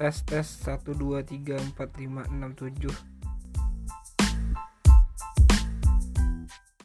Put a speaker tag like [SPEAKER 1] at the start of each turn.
[SPEAKER 1] tes tes 1 2 3 4 5 6 7